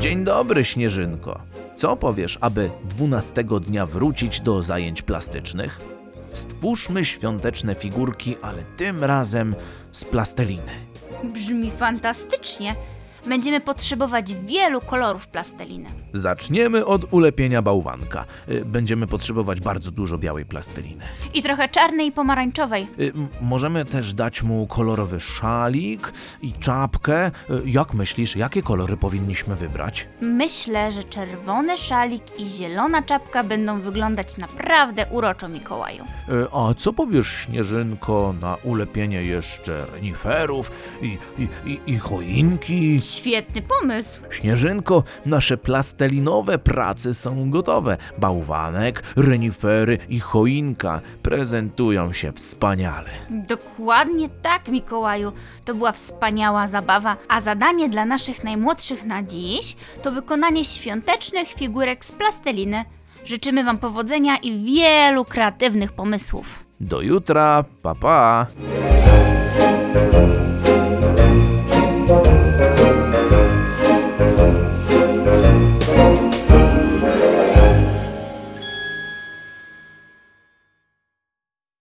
Dzień dobry, Śnieżynko. Co powiesz, aby dwunastego dnia wrócić do zajęć plastycznych? Stwórzmy świąteczne figurki, ale tym razem z plasteliny. Brzmi fantastycznie. Będziemy potrzebować wielu kolorów plasteliny. Zaczniemy od ulepienia bałwanka. Y, Będziemy potrzebować bardzo dużo białej plasteliny. I trochę czarnej i pomarańczowej. Y, m- Możemy też dać mu kolorowy szalik i czapkę. Y, Jak myślisz, jakie kolory powinniśmy wybrać? Myślę, że czerwony szalik i zielona czapka będą wyglądać naprawdę uroczo, Mikołaju. Y, A co powiesz, Śnieżynko, na ulepienie jeszcze reniferów i, i, i, i choinki? Świetny pomysł. Śnieżynko, nasze plastelinowe prace są gotowe. Bałwanek, renifery i choinka prezentują się wspaniale. Dokładnie tak, Mikołaju. To była wspaniała zabawa, a zadanie dla naszych najmłodszych na dziś to wykonanie świątecznych figurek z plasteliny. Życzymy Wam powodzenia i wielu kreatywnych pomysłów. Do jutra, pa pa!